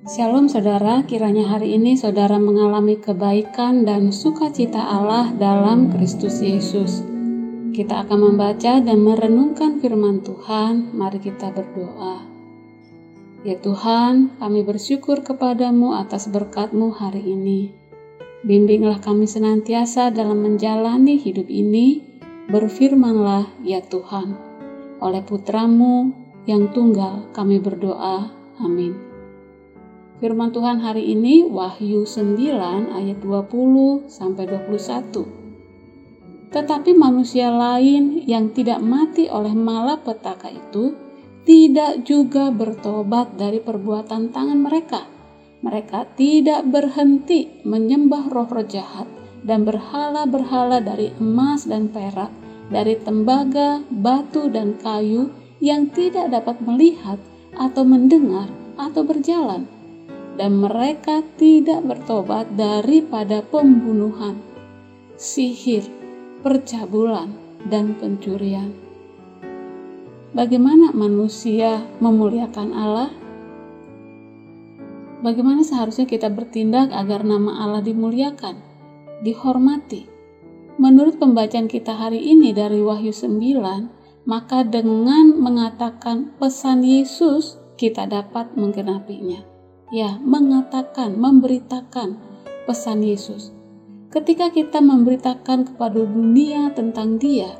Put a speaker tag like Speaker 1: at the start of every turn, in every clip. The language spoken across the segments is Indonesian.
Speaker 1: Shalom saudara, kiranya hari ini saudara mengalami kebaikan dan sukacita Allah dalam Kristus Yesus. Kita akan membaca dan merenungkan firman Tuhan, mari kita berdoa. Ya Tuhan, kami bersyukur kepadamu atas berkatmu hari ini. Bimbinglah kami senantiasa dalam menjalani hidup ini, berfirmanlah ya Tuhan. Oleh putramu yang tunggal kami berdoa, amin. Firman Tuhan hari ini Wahyu 9 ayat 20 sampai 21. Tetapi manusia lain yang tidak mati oleh malapetaka itu tidak juga bertobat dari perbuatan tangan mereka. Mereka tidak berhenti menyembah roh-roh jahat dan berhala-berhala dari emas dan perak, dari tembaga, batu, dan kayu yang tidak dapat melihat atau mendengar atau berjalan dan mereka tidak bertobat daripada pembunuhan, sihir, percabulan, dan pencurian. Bagaimana manusia memuliakan Allah? Bagaimana seharusnya kita bertindak agar nama Allah dimuliakan, dihormati? Menurut pembacaan kita hari ini dari Wahyu 9, maka dengan mengatakan pesan Yesus, kita dapat menggenapinya ya mengatakan, memberitakan pesan Yesus. Ketika kita memberitakan kepada dunia tentang Dia,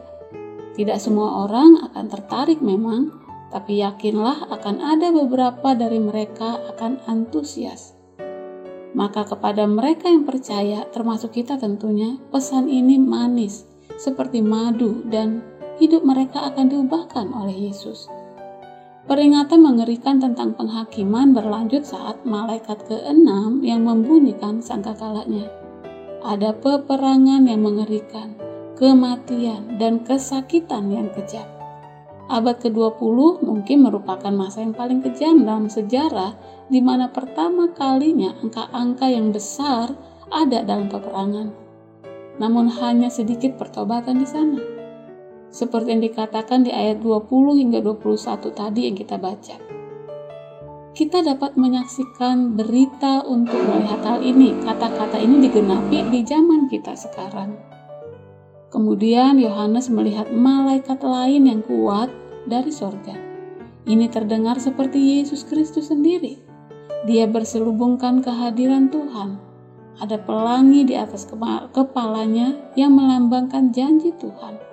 Speaker 1: tidak semua orang akan tertarik memang, tapi yakinlah akan ada beberapa dari mereka akan antusias. Maka kepada mereka yang percaya, termasuk kita tentunya, pesan ini manis, seperti madu dan hidup mereka akan diubahkan oleh Yesus. Peringatan mengerikan tentang penghakiman berlanjut saat malaikat keenam yang membunyikan sangkakalanya. Ada peperangan yang mengerikan, kematian, dan kesakitan yang kejam. Abad ke-20 mungkin merupakan masa yang paling kejam dalam sejarah di mana pertama kalinya angka-angka yang besar ada dalam peperangan. Namun hanya sedikit pertobatan di sana seperti yang dikatakan di ayat 20 hingga 21 tadi yang kita baca. Kita dapat menyaksikan berita untuk melihat hal ini. Kata-kata ini digenapi di zaman kita sekarang. Kemudian Yohanes melihat malaikat lain yang kuat dari sorga. Ini terdengar seperti Yesus Kristus sendiri. Dia berselubungkan kehadiran Tuhan. Ada pelangi di atas kepalanya yang melambangkan janji Tuhan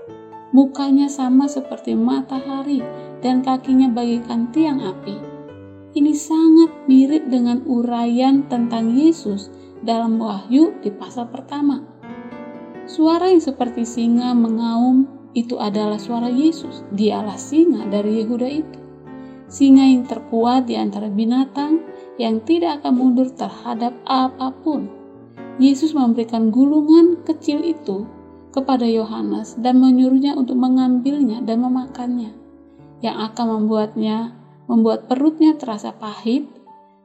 Speaker 1: Mukanya sama seperti matahari dan kakinya bagaikan tiang api. Ini sangat mirip dengan uraian tentang Yesus dalam Wahyu di pasal pertama. Suara yang seperti singa mengaum itu adalah suara Yesus. Dialah singa dari Yehuda itu. Singa yang terkuat di antara binatang yang tidak akan mundur terhadap apa pun. Yesus memberikan gulungan kecil itu kepada Yohanes dan menyuruhnya untuk mengambilnya dan memakannya, yang akan membuatnya membuat perutnya terasa pahit,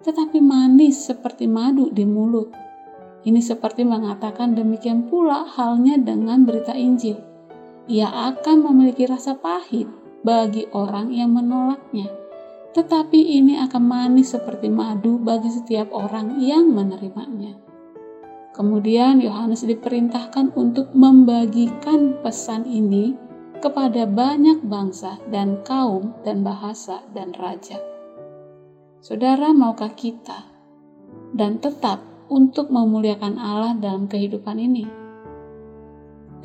Speaker 1: tetapi manis seperti madu di mulut. Ini seperti mengatakan demikian pula halnya dengan berita Injil. Ia akan memiliki rasa pahit bagi orang yang menolaknya, tetapi ini akan manis seperti madu bagi setiap orang yang menerimanya. Kemudian Yohanes diperintahkan untuk membagikan pesan ini kepada banyak bangsa dan kaum dan bahasa dan raja. Saudara, maukah kita dan tetap untuk memuliakan Allah dalam kehidupan ini?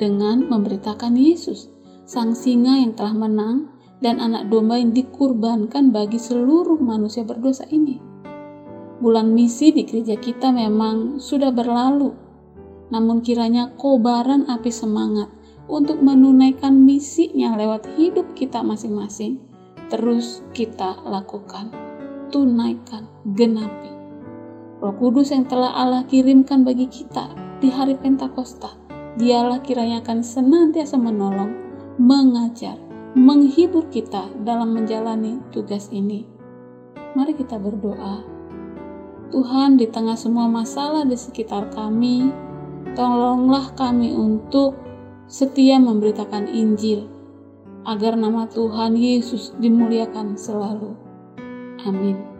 Speaker 1: Dengan memberitakan Yesus, sang singa yang telah menang dan anak domba yang dikurbankan bagi seluruh manusia berdosa ini bulan misi di gereja kita memang sudah berlalu. Namun kiranya kobaran api semangat untuk menunaikan misinya lewat hidup kita masing-masing terus kita lakukan, tunaikan, genapi. Roh Kudus yang telah Allah kirimkan bagi kita di hari Pentakosta, dialah kiranya akan senantiasa menolong, mengajar, menghibur kita dalam menjalani tugas ini. Mari kita berdoa. Tuhan, di tengah semua masalah di sekitar kami, tolonglah kami untuk setia memberitakan Injil, agar nama Tuhan Yesus dimuliakan selalu. Amin.